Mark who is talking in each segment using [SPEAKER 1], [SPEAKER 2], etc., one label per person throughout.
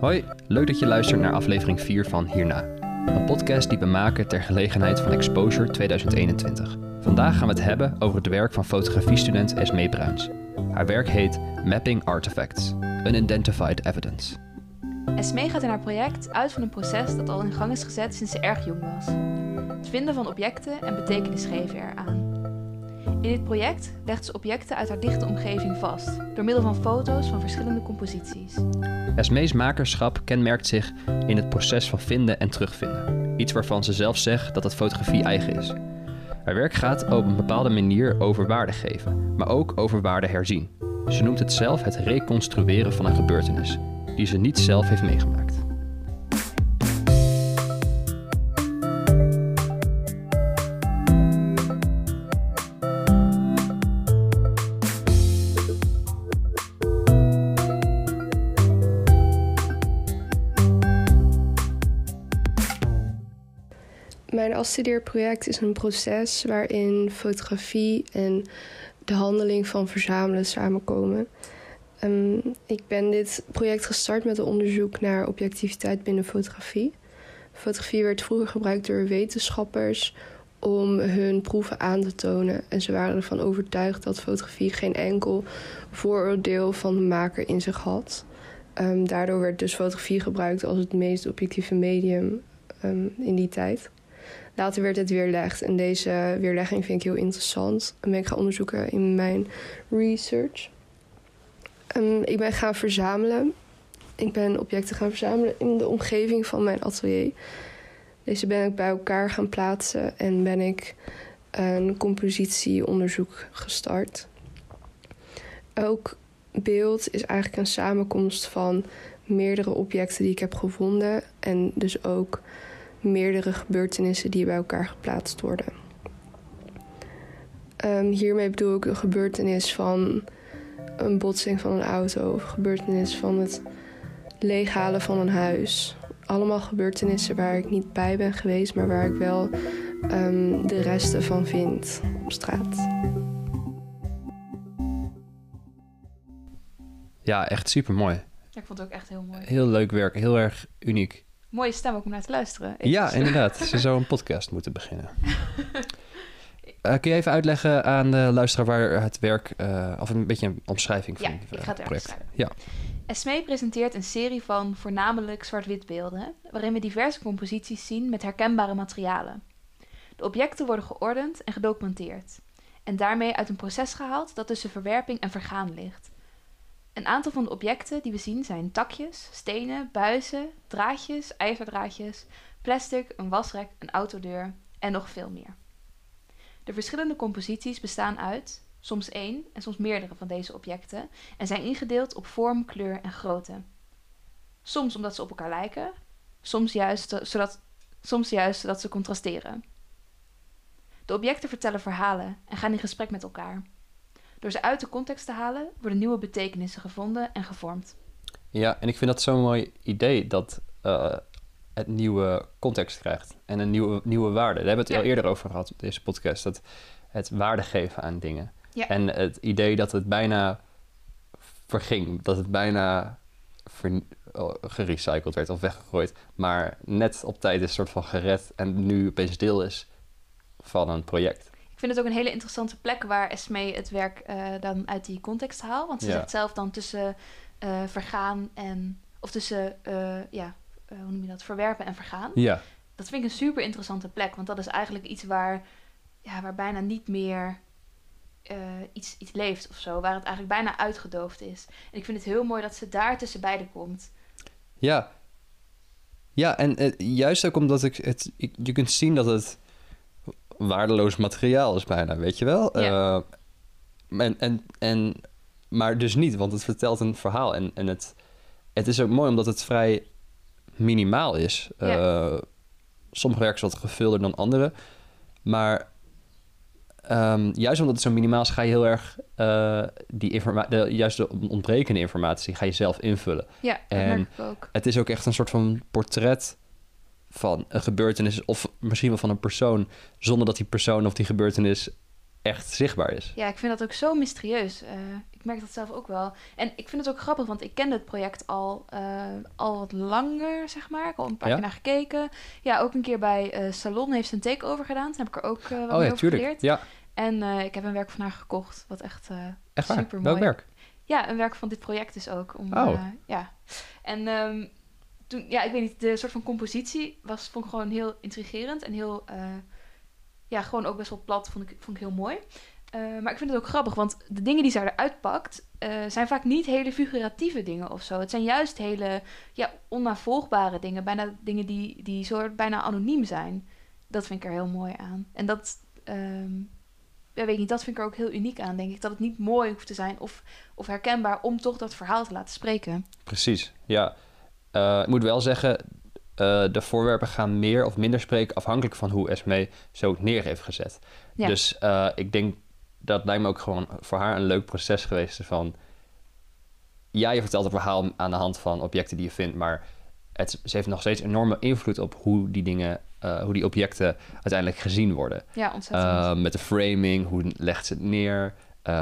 [SPEAKER 1] Hoi, leuk dat je luistert naar aflevering 4 van Hierna. Een podcast die we maken ter gelegenheid van Exposure 2021. Vandaag gaan we het hebben over het werk van fotografiestudent Esmee Bruins. Haar werk heet Mapping Artifacts, Unidentified Evidence.
[SPEAKER 2] Esmee gaat in haar project uit van een proces dat al in gang is gezet sinds ze erg jong was. Het vinden van objecten en betekenis geven eraan. In dit project legt ze objecten uit haar dichte omgeving vast, door middel van foto's van verschillende composities.
[SPEAKER 1] Esmees makerschap kenmerkt zich in het proces van vinden en terugvinden. Iets waarvan ze zelf zegt dat het fotografie eigen is. Haar werk gaat op een bepaalde manier over waarde geven, maar ook over waarde herzien. Ze noemt het zelf het reconstrueren van een gebeurtenis, die ze niet zelf heeft meegemaakt.
[SPEAKER 3] Mijn afstudeerproject is een proces waarin fotografie en de handeling van verzamelen samenkomen. Um, ik ben dit project gestart met een onderzoek naar objectiviteit binnen fotografie. Fotografie werd vroeger gebruikt door wetenschappers om hun proeven aan te tonen. En ze waren ervan overtuigd dat fotografie geen enkel vooroordeel van de maker in zich had. Um, daardoor werd dus fotografie gebruikt als het meest objectieve medium um, in die tijd. Later werd het weerlegd en deze weerlegging vind ik heel interessant. En ben ik gaan onderzoeken in mijn research. Um, ik ben gaan verzamelen. Ik ben objecten gaan verzamelen in de omgeving van mijn atelier. Deze ben ik bij elkaar gaan plaatsen en ben ik een compositieonderzoek gestart. Elk beeld is eigenlijk een samenkomst van meerdere objecten die ik heb gevonden en dus ook meerdere gebeurtenissen die bij elkaar geplaatst worden. Um, hiermee bedoel ik een gebeurtenis van een botsing van een auto of gebeurtenis van het leeghalen van een huis. Allemaal gebeurtenissen waar ik niet bij ben geweest, maar waar ik wel um, de resten van vind op straat.
[SPEAKER 1] Ja, echt super mooi.
[SPEAKER 2] Ja, ik vond het ook echt heel mooi.
[SPEAKER 1] Heel leuk werk, heel erg uniek.
[SPEAKER 2] Mooie stem ook om naar te luisteren. Ik
[SPEAKER 1] ja, inderdaad. Ze zou een podcast moeten beginnen. Uh, kun je even uitleggen aan de luisteraar waar het werk, uh, of een beetje een omschrijving van
[SPEAKER 2] ja, ik ga het
[SPEAKER 1] project? Ja.
[SPEAKER 2] Esmee presenteert een serie van voornamelijk zwart-wit beelden, waarin we diverse composities zien met herkenbare materialen. De objecten worden geordend en gedocumenteerd, en daarmee uit een proces gehaald dat tussen verwerping en vergaan ligt. Een aantal van de objecten die we zien zijn takjes, stenen, buizen, draadjes, ijverdraadjes, plastic, een wasrek, een autodeur en nog veel meer. De verschillende composities bestaan uit soms één en soms meerdere van deze objecten en zijn ingedeeld op vorm, kleur en grootte. Soms omdat ze op elkaar lijken, soms juist zodat, soms juist zodat ze contrasteren. De objecten vertellen verhalen en gaan in gesprek met elkaar. Door ze uit de context te halen, worden nieuwe betekenissen gevonden en gevormd.
[SPEAKER 1] Ja, en ik vind dat zo'n mooi idee dat uh, het nieuwe context krijgt en een nieuwe, nieuwe waarde. Daar hebben we het ja. al eerder over gehad op deze podcast. Dat het waarde geven aan dingen.
[SPEAKER 2] Ja.
[SPEAKER 1] En het idee dat het bijna verging, dat het bijna ver, gerecycled werd of weggegooid, maar net op tijd is soort van gered en nu opeens deel is van een project.
[SPEAKER 2] Ik vind het ook een hele interessante plek waar Esmee het werk uh, dan uit die context haalt. Want ze
[SPEAKER 1] Ja.
[SPEAKER 2] zegt zelf dan tussen uh, vergaan en... Of tussen, uh, ja, hoe noem je dat? Verwerpen en vergaan.
[SPEAKER 1] Ja,
[SPEAKER 2] Dat vind ik een super interessante plek. Want dat is eigenlijk iets waar, ja, waar bijna niet meer iets, iets leeft of zo. Waar het eigenlijk bijna uitgedoofd is. En ik vind het heel mooi dat ze daar tussen beiden komt.
[SPEAKER 1] ja. Ja, en eh, juist ook omdat ik het, ik, je kunt zien dat het waardeloos materiaal is bijna, weet je wel?
[SPEAKER 2] Ja.
[SPEAKER 1] Eh, en, en, en, maar dus niet, want het vertelt een verhaal. En, en het, het is ook mooi omdat het vrij minimaal is.
[SPEAKER 2] Ja.
[SPEAKER 1] Eh, sommige werken wat gevulder dan andere. Maar ehm, juist omdat het zo minimaal is, ga je heel erg eh, die informa de, juist de ontbrekende informatie ga je zelf invullen.
[SPEAKER 2] Ja, dat
[SPEAKER 1] En-
[SPEAKER 2] merk ik ook.
[SPEAKER 1] Het is ook echt een soort van portret van een gebeurtenis, of misschien wel van een persoon, zonder dat die persoon of die gebeurtenis echt zichtbaar is.
[SPEAKER 2] Ja, ik vind dat ook zo mysterieus. Eh, ik merk dat zelf ook wel. En ik vind het ook grappig, want ik kende het project al, eh, al wat langer, zeg maar. Ik heb al een paar
[SPEAKER 1] Ja?
[SPEAKER 2] keer naar gekeken. Ja, ook een keer bij eh, Salon heeft ze een takeover gedaan. Toen heb ik er ook wat
[SPEAKER 1] oh ja,
[SPEAKER 2] over
[SPEAKER 1] tuurlijk.
[SPEAKER 2] geleerd.
[SPEAKER 1] Ja,
[SPEAKER 2] En ik heb een werk van haar gekocht, wat echt...
[SPEAKER 1] echt waar.
[SPEAKER 2] Supermooi.
[SPEAKER 1] Welk werk?
[SPEAKER 2] Ja, een werk van dit project dus ook. Om,
[SPEAKER 1] Oh.
[SPEAKER 2] ja. En ehm, ja, ik weet niet, de soort van compositie was, vond ik gewoon heel intrigerend en heel, eh, ja, gewoon ook best wel plat, vond ik, vond ik heel mooi. Eh, maar ik vind het ook grappig, want de dingen die zij eruit pakt, eh, zijn vaak niet hele figuratieve dingen of zo. Het zijn juist hele, ja, onnavolgbare dingen, bijna dingen die, die soort bijna anoniem zijn. Dat vind ik er heel mooi aan. En dat, ehm, ja, weet ik niet, dat vind ik er ook heel uniek aan, denk ik. Dat het niet mooi hoeft te zijn of, of herkenbaar om toch dat verhaal te laten spreken.
[SPEAKER 1] Precies, ja. Eh, ik moet wel zeggen, eh, de voorwerpen gaan meer of minder spreken afhankelijk van hoe Esme ze ook neer heeft gezet.
[SPEAKER 2] Ja.
[SPEAKER 1] Dus eh, ik denk dat lijkt me ook gewoon voor haar een leuk proces geweest van ja, je vertelt het verhaal aan de hand van objecten die je vindt, maar het, ze heeft nog steeds enorme invloed op hoe die dingen, hoe die objecten uiteindelijk gezien worden.
[SPEAKER 2] Ja, ontzettend.
[SPEAKER 1] Met de framing, hoe legt ze het neer?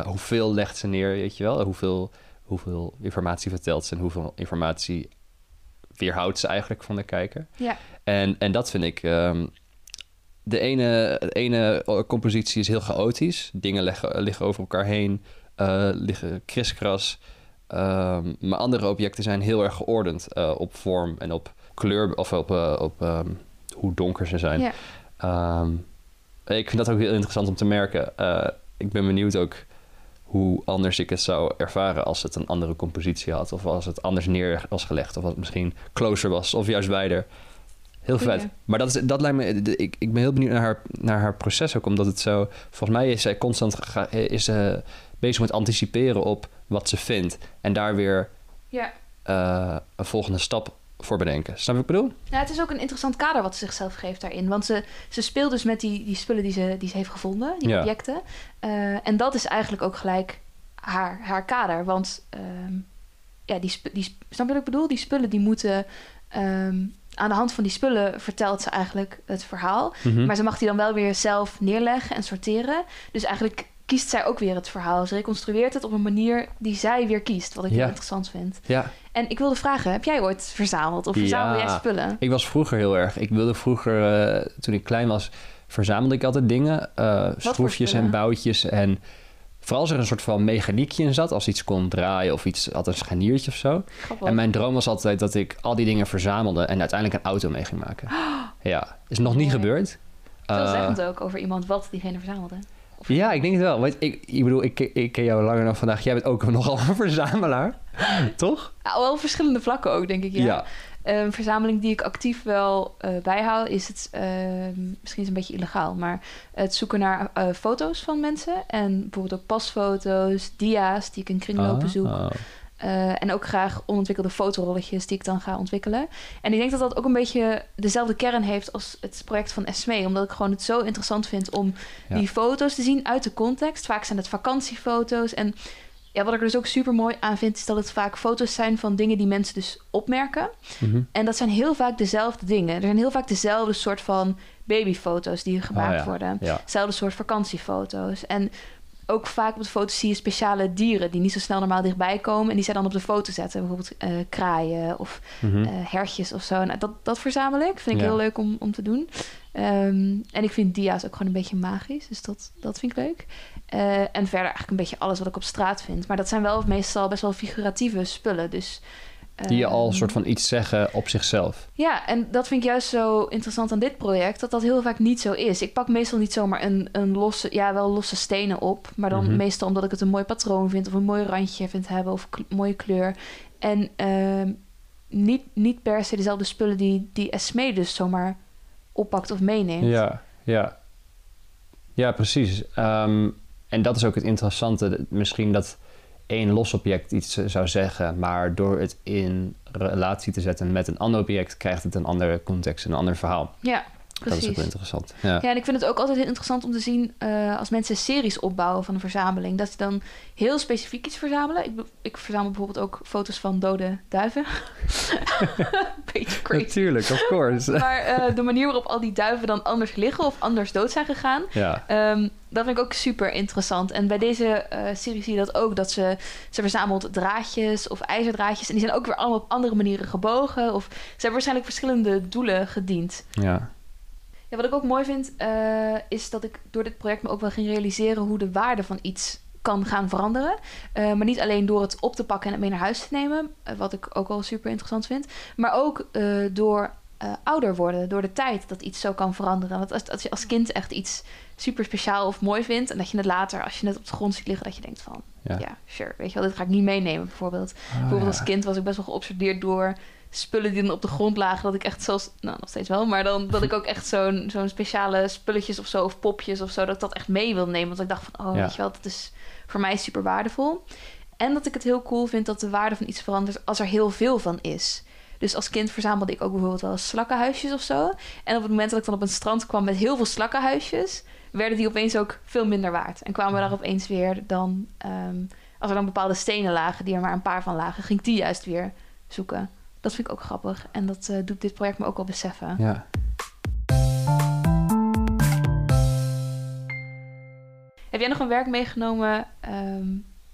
[SPEAKER 1] Hoeveel legt ze neer, weet je wel? Hoeveel, hoeveel informatie vertelt ze en hoeveel informatie weerhoudt ze eigenlijk van de kijker?
[SPEAKER 2] ja.
[SPEAKER 1] En, en dat vind ik... Um, de ene, de ene compositie is heel chaotisch. Dingen leggen, liggen over elkaar heen, uh, liggen kriskras. Um, maar andere objecten zijn heel erg geordend uh, op vorm en op kleur... of op, uh, op um, hoe donker ze zijn.
[SPEAKER 2] Ja.
[SPEAKER 1] Um, ik vind dat ook heel interessant om te merken. Ik ben benieuwd ook hoe anders ik het zou ervaren als het een andere compositie had. Of als het anders neer was gelegd. Of als het misschien closer was. Of juist beide. Heel vet. Maar dat, is, dat lijkt me... Ik, ik ben heel benieuwd naar haar, naar haar proces ook. Omdat het zo... Volgens mij is zij constant ga, is, uh, bezig met anticiperen op wat ze vindt. En daar weer
[SPEAKER 2] ja.
[SPEAKER 1] uh, een volgende stap voor bedenken. Snap je wat ik bedoel?
[SPEAKER 2] Ja, het is ook een interessant kader wat ze zichzelf geeft daarin. Want ze, ze speelt dus met die, die spullen die ze, die ze heeft gevonden, die
[SPEAKER 1] Ja.
[SPEAKER 2] objecten. Uh, en dat is eigenlijk ook gelijk haar, haar kader. Want um, ja, die, die, snap je wat ik bedoel? Die spullen die moeten... Um, aan de hand van die spullen vertelt ze eigenlijk het verhaal.
[SPEAKER 1] Mhm.
[SPEAKER 2] Maar ze mag die dan wel weer zelf neerleggen en sorteren. Dus eigenlijk kiest zij ook weer het verhaal. Ze reconstrueert het op een manier die zij weer kiest. Wat ik
[SPEAKER 1] Ja.
[SPEAKER 2] heel interessant vind.
[SPEAKER 1] Ja.
[SPEAKER 2] En ik wilde vragen, heb jij ooit verzameld? Of verzamel
[SPEAKER 1] Ja.
[SPEAKER 2] jij spullen?
[SPEAKER 1] Ik was vroeger heel erg. Ik wilde vroeger, eh, toen ik klein was, verzamelde ik altijd dingen. eh,
[SPEAKER 2] voor
[SPEAKER 1] schroefjes en boutjes. En vooral als er een soort van mechaniekje in zat. Als iets kon draaien of iets had een scharniertje of zo.
[SPEAKER 2] Grappig.
[SPEAKER 1] En mijn droom was altijd dat ik al die dingen verzamelde en uiteindelijk een auto mee ging maken. Ja, is nog niet
[SPEAKER 2] Mooi.
[SPEAKER 1] gebeurd.
[SPEAKER 2] Veel
[SPEAKER 1] Eh,
[SPEAKER 2] zeggend ook over iemand wat diegene verzamelde.
[SPEAKER 1] Ja, ik denk het wel. Want ik, ik bedoel, ik, ik ken jou langer dan vandaag. Jij bent ook nogal een verzamelaar, toch?
[SPEAKER 2] Ja, wel verschillende vlakken ook, denk ik. Ja. Een verzameling die ik actief wel eh, bijhoud, is het, eh, misschien is het een beetje illegaal, maar het zoeken naar eh, foto's van mensen. En bijvoorbeeld ook pasfoto's, dia's die ik in kringlopen zoek.
[SPEAKER 1] Oh.
[SPEAKER 2] Eh, en ook graag onontwikkelde fotorolletjes die ik dan ga ontwikkelen. En ik denk dat dat ook een beetje dezelfde kern heeft als het project van Esme. Omdat ik gewoon het zo interessant vind om
[SPEAKER 1] Ja.
[SPEAKER 2] die foto's te zien uit de context. Vaak zijn het vakantiefoto's. En ja, wat ik er dus ook super mooi aan vind, is dat het vaak foto's zijn van dingen die mensen dus opmerken.
[SPEAKER 1] Mhm.
[SPEAKER 2] En dat zijn heel vaak dezelfde dingen. Er zijn heel vaak dezelfde soort van babyfoto's die gemaakt
[SPEAKER 1] Oh ja,
[SPEAKER 2] worden.
[SPEAKER 1] Ja.
[SPEAKER 2] Hetzelfde soort vakantiefoto's. En ook vaak op de foto's zie je speciale dieren die niet zo snel normaal dichtbij komen. En die zij dan op de foto zetten. Bijvoorbeeld eh, kraaien of
[SPEAKER 1] Mhm.
[SPEAKER 2] eh, hertjes of zo. Nou, dat, dat verzamel ik. Vind ik
[SPEAKER 1] Ja.
[SPEAKER 2] heel leuk om, om te doen. Ehm, en ik vind dia's ook gewoon een beetje magisch. Dus dat, dat vind ik leuk. Eh, en verder eigenlijk een beetje alles wat ik op straat vind. Maar dat zijn wel meestal best wel figuratieve spullen. Dus,
[SPEAKER 1] Die je al een
[SPEAKER 2] ehm,
[SPEAKER 1] soort van iets zeggen op zichzelf.
[SPEAKER 2] ja, en dat vind ik juist zo interessant aan dit project, dat dat heel vaak niet zo is. Ik pak meestal niet zomaar een, een losse, ja, wel losse stenen op, maar dan
[SPEAKER 1] Mhm.
[SPEAKER 2] meestal omdat ik het een mooi patroon vind of een mooi randje vind hebben of mooie kleur. En ehm, niet, niet per se dezelfde spullen die, die Esme dus zomaar oppakt of meeneemt.
[SPEAKER 1] Ja, ja. Ja, precies. Ehm, en dat is ook het interessante. Misschien dat één los object iets eh, zou zeggen, maar door het in relatie te zetten met een ander object, krijgt het een andere context, een ander verhaal.
[SPEAKER 2] Ja,
[SPEAKER 1] Dat is ook wel interessant. Ja.
[SPEAKER 2] Ja, en ik vind het ook altijd heel interessant om te zien eh, als mensen series opbouwen van een verzameling. Dat ze dan heel specifiek iets verzamelen. Ik, ik verzamel bijvoorbeeld ook foto's van dode duiven. beetje crazy.
[SPEAKER 1] Natuurlijk, of course.
[SPEAKER 2] Maar eh, de manier waarop al die duiven dan anders liggen of anders dood zijn gegaan,
[SPEAKER 1] ja.
[SPEAKER 2] Ehm, dat vind ik ook super interessant. En bij deze eh, serie zie je dat ook. Dat ze, ze verzamelt draadjes of ijzerdraadjes. En die zijn ook weer allemaal op andere manieren gebogen. Of ze hebben waarschijnlijk verschillende doelen gediend.
[SPEAKER 1] ja.
[SPEAKER 2] Ja, wat ik ook mooi vind, eh, is dat ik door dit project me ook wel ging realiseren hoe de waarde van iets kan gaan veranderen. Eh, maar niet alleen door het op te pakken en het mee naar huis te nemen, eh, wat ik ook wel super interessant vind. Maar ook door ouder worden, door de tijd dat iets zo kan veranderen. Want als, als je als kind echt iets super speciaal of mooi vindt, en dat je het later, als je het op de grond ziet liggen, dat je denkt van,
[SPEAKER 1] Ja.
[SPEAKER 2] ja, sure, weet je wel, dit ga ik niet meenemen bijvoorbeeld.
[SPEAKER 1] Ah,
[SPEAKER 2] Bijvoorbeeld als kind was ik best wel geobsedeerd door spullen die dan op de grond lagen. Dat ik echt zelfs, nou nog steeds wel, maar dan dat ik ook echt zo'n zo'n speciale spulletjes of zo, of popjes of zo, dat ik dat echt mee wil nemen. Want ik dacht van, oh,
[SPEAKER 1] Ja.
[SPEAKER 2] weet je wel, dat is voor mij super waardevol. En dat ik het heel cool vind dat de waarde van iets verandert als er heel veel van is. Dus als kind verzamelde ik ook bijvoorbeeld wel slakkenhuisjes of zo. En op het moment dat ik dan op een strand kwam met heel veel slakkenhuisjes, werden die opeens ook veel minder waard. En kwamen we daar opeens weer dan, ehm, als er dan bepaalde stenen lagen, die er maar een paar van lagen, ging ik die juist weer zoeken. Dat vind ik ook grappig. En dat eh, doet dit project me ook wel beseffen.
[SPEAKER 1] Ja.
[SPEAKER 2] Heb jij nog een werk meegenomen ehm,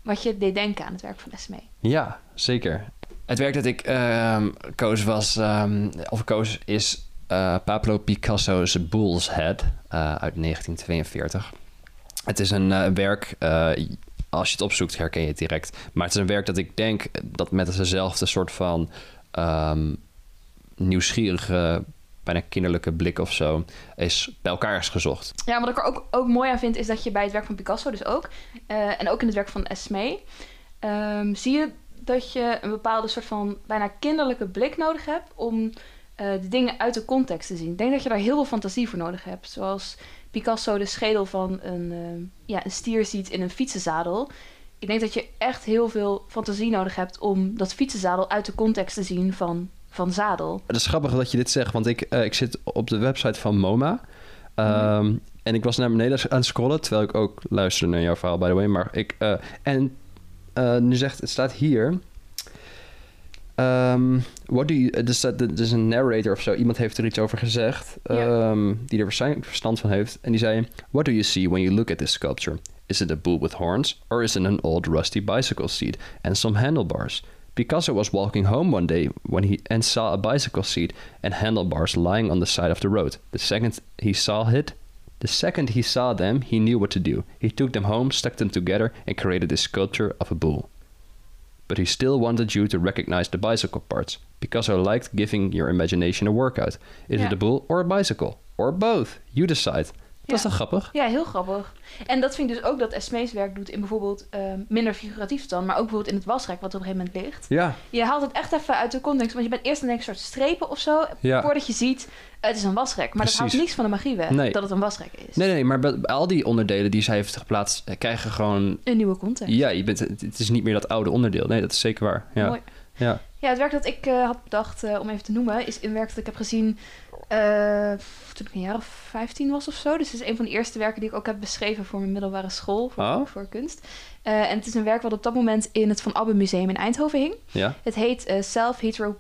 [SPEAKER 2] wat je deed denken aan het werk van Esme?
[SPEAKER 1] Ja, zeker. Het werk dat ik ehm, koos was, ehm, of koos, is eh, Pablo Picasso's Bull's Head eh, uit 1942. Het is een werk, als je het opzoekt herken je het direct. Maar het is een werk dat ik denk dat met dezelfde soort van ehm, nieuwsgierige, bijna kinderlijke blik of zo, is bij elkaar is gezocht.
[SPEAKER 2] Ja, wat ik er ook, ook mooi aan vind, is dat je bij het werk van Picasso dus ook, eh, en ook in het werk van Esme, ehm, zie je dat je een bepaalde soort van bijna kinderlijke blik nodig hebt om eh, de dingen uit de context te zien. Ik denk dat je daar heel veel fantasie voor nodig hebt. Zoals Picasso de schedel van een, eh, ja, een stier ziet in een fietsenzadel. Ik denk dat je echt heel veel fantasie nodig hebt om dat fietsenzadel uit de context te zien van, van zadel.
[SPEAKER 1] Het is grappig dat je dit zegt, want ik, eh, ik zit op de website van MoMA. Ehm, En ik was naar beneden aan het scrollen, terwijl ik ook luisterde naar jouw verhaal, by the way. Maar ik, eh, en eh, nu zegt, het staat hier. ehm, what do you, er, er is een narrator of zo, iemand heeft er iets over gezegd, ehm, die er waarschijnlijk verstand van heeft. En die zei: What do you see when you look at this sculpture? Is it a bull with horns, or is it an old rusty bicycle seat and some handlebars? Picasso was walking home one day when he and saw a bicycle seat and handlebars lying on the side of the road. The second he saw it, the second he saw them, he knew what to do. He took them home, stuck them together, and created a sculpture of a bull. But he still wanted you to recognize the bicycle parts. Picasso liked giving your imagination a workout. Is
[SPEAKER 2] Ja.
[SPEAKER 1] it a bull or a bicycle? Or both? You decide. Dat is toch grappig?
[SPEAKER 2] Ja, heel grappig. En dat vind ik dus ook dat Esme's werk doet in bijvoorbeeld eh, minder figuratief dan, maar ook bijvoorbeeld in het wasrek wat op een gegeven moment ligt.
[SPEAKER 1] Ja.
[SPEAKER 2] Je haalt het echt even uit de context, want je bent eerst aan een soort strepen of zo,
[SPEAKER 1] Ja.
[SPEAKER 2] voordat je ziet het is een wasrek. Maar dat haalt niks van de magie weg
[SPEAKER 1] Nee.
[SPEAKER 2] dat het een wasrek is.
[SPEAKER 1] Nee, nee, maar bij- al die onderdelen die zij heeft geplaatst, eh, krijgen gewoon...
[SPEAKER 2] Een nieuwe context.
[SPEAKER 1] Ja, je bent, het het is niet meer dat oude onderdeel. Nee, dat is zeker waar. Ja.
[SPEAKER 2] Mooi.
[SPEAKER 1] Ja.
[SPEAKER 2] Ja, het werk dat ik eh, had bedacht eh, om even te noemen, is een werk dat ik heb gezien eh, toen ik een jaar of 15 was of zo. Dus het is een van de eerste werken die ik ook heb beschreven voor mijn middelbare school, voor,
[SPEAKER 1] Oh.
[SPEAKER 2] voor kunst. En het is een werk wat op dat moment in het Van Abbe Museum in Eindhoven hing.
[SPEAKER 1] Ja.
[SPEAKER 2] Het heet eh, Self-Hetero...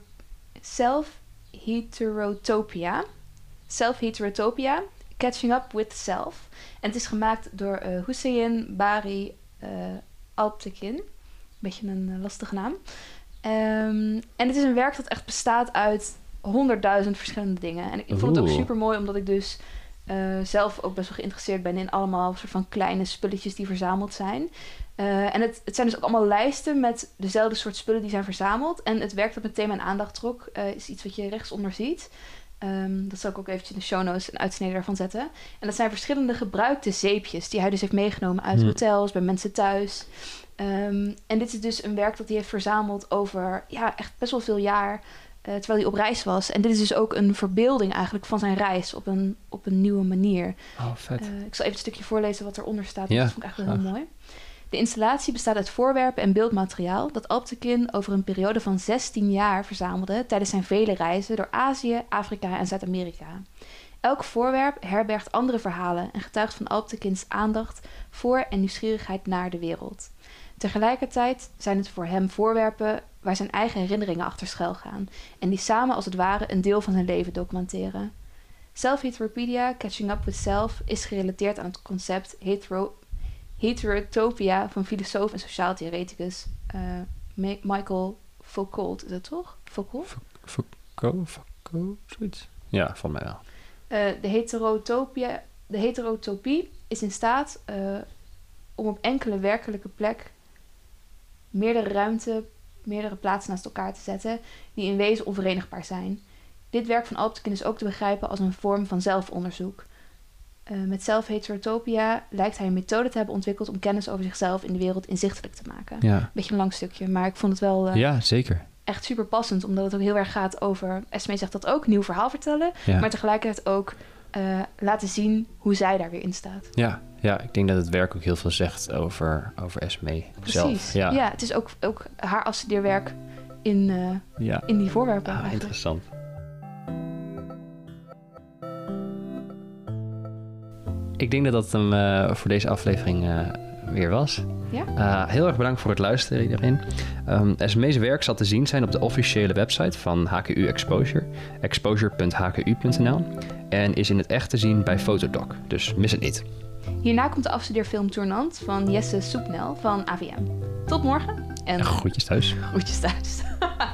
[SPEAKER 2] Self-Heterotopia. Self-Heterotopia. Catching Up with Self. En het is gemaakt door Hussein Bari Alptekin. Beetje een lastige naam. Ehm, en het is een werk dat echt bestaat uit honderdduizend verschillende dingen. En ik, ik vond het ook super mooi, omdat ik dus eh, zelf ook best wel geïnteresseerd ben in allemaal soort van kleine spulletjes die verzameld zijn. Eh, en het, het zijn dus ook allemaal lijsten met dezelfde soort spullen die zijn verzameld. En het werk dat meteen mijn aandacht trok, eh, is iets wat je rechtsonder ziet. Ehm, dat zal ik ook eventjes in de show notes een uitsnede daarvan zetten. En dat zijn verschillende gebruikte zeepjes die hij dus heeft meegenomen uit
[SPEAKER 1] Hmm.
[SPEAKER 2] hotels, bij mensen thuis. Ehm, en dit is dus een werk dat hij heeft verzameld over ja, echt best wel veel jaar. eh, terwijl hij op reis was. En dit is dus ook een verbeelding eigenlijk van zijn reis op een, op een nieuwe manier.
[SPEAKER 1] Oh, vet.
[SPEAKER 2] Eh, ik zal even een stukje voorlezen wat eronder staat.
[SPEAKER 1] Ja,
[SPEAKER 2] dat vond ik eigenlijk wel heel mooi. De installatie bestaat uit voorwerpen en beeldmateriaal dat Alptekin over een periode van 16 jaar verzamelde tijdens zijn vele reizen door Azië, Afrika en Zuid-Amerika. Elk voorwerp herbergt andere verhalen en getuigt van Alptekins aandacht voor en nieuwsgierigheid naar de wereld. Tegelijkertijd zijn het voor hem voorwerpen waar zijn eigen herinneringen achter schuil gaan en die samen als het ware een deel van zijn leven documenteren. Self-heteropedia, Catching Up with Self, is gerelateerd aan het concept hetero heterotopia van filosoof en sociaal theoreticus uh, Michael Foucault. Is dat toch? Foucault?
[SPEAKER 1] Foucault? Foucault? Zoiets? Ja, van mij wel.
[SPEAKER 2] Uh, de, heterotopia, de heterotopie is in staat uh, om op enkele werkelijke plek meerdere ruimte, meerdere plaatsen naast elkaar te zetten, die in wezen onverenigbaar zijn. Dit werk van Alptekin is ook te begrijpen als een vorm van zelfonderzoek. Uh, met zelfheterotopia lijkt hij een methode te hebben ontwikkeld om kennis over zichzelf in de wereld inzichtelijk te maken.
[SPEAKER 1] Ja.
[SPEAKER 2] Beetje een lang stukje, maar ik vond het wel uh,
[SPEAKER 1] ja, zeker.
[SPEAKER 2] echt super passend, omdat het ook heel erg gaat over, Esme zegt dat ook, nieuw verhaal vertellen,
[SPEAKER 1] Ja.
[SPEAKER 2] maar tegelijkertijd ook uh, laten zien hoe zij daar weer in staat.
[SPEAKER 1] Ja, ja, ik denk dat het werk ook heel veel zegt over, over Esme zelf.
[SPEAKER 2] Precies.
[SPEAKER 1] Ja,
[SPEAKER 2] ja, het is ook, ook haar afstudeerwerk in,
[SPEAKER 1] ja.
[SPEAKER 2] in die voorwerpen.
[SPEAKER 1] Ah,
[SPEAKER 2] eigenlijk.
[SPEAKER 1] interessant. Ik denk dat dat hem uh, voor deze aflevering uh, weer was.
[SPEAKER 2] Ja?
[SPEAKER 1] Uh, heel erg bedankt voor het luisteren iedereen. Um, Esme's werk zal te zien zijn op de officiële website van HKU Exposure, exposure.hku.nl en is in het echt te zien bij Fotodoc, dus mis het niet.
[SPEAKER 2] Hierna komt de afstudeerfilm Tournant van Jesse Soepnel van AVM. Tot morgen en
[SPEAKER 1] groetjes thuis.
[SPEAKER 2] Groetjes thuis.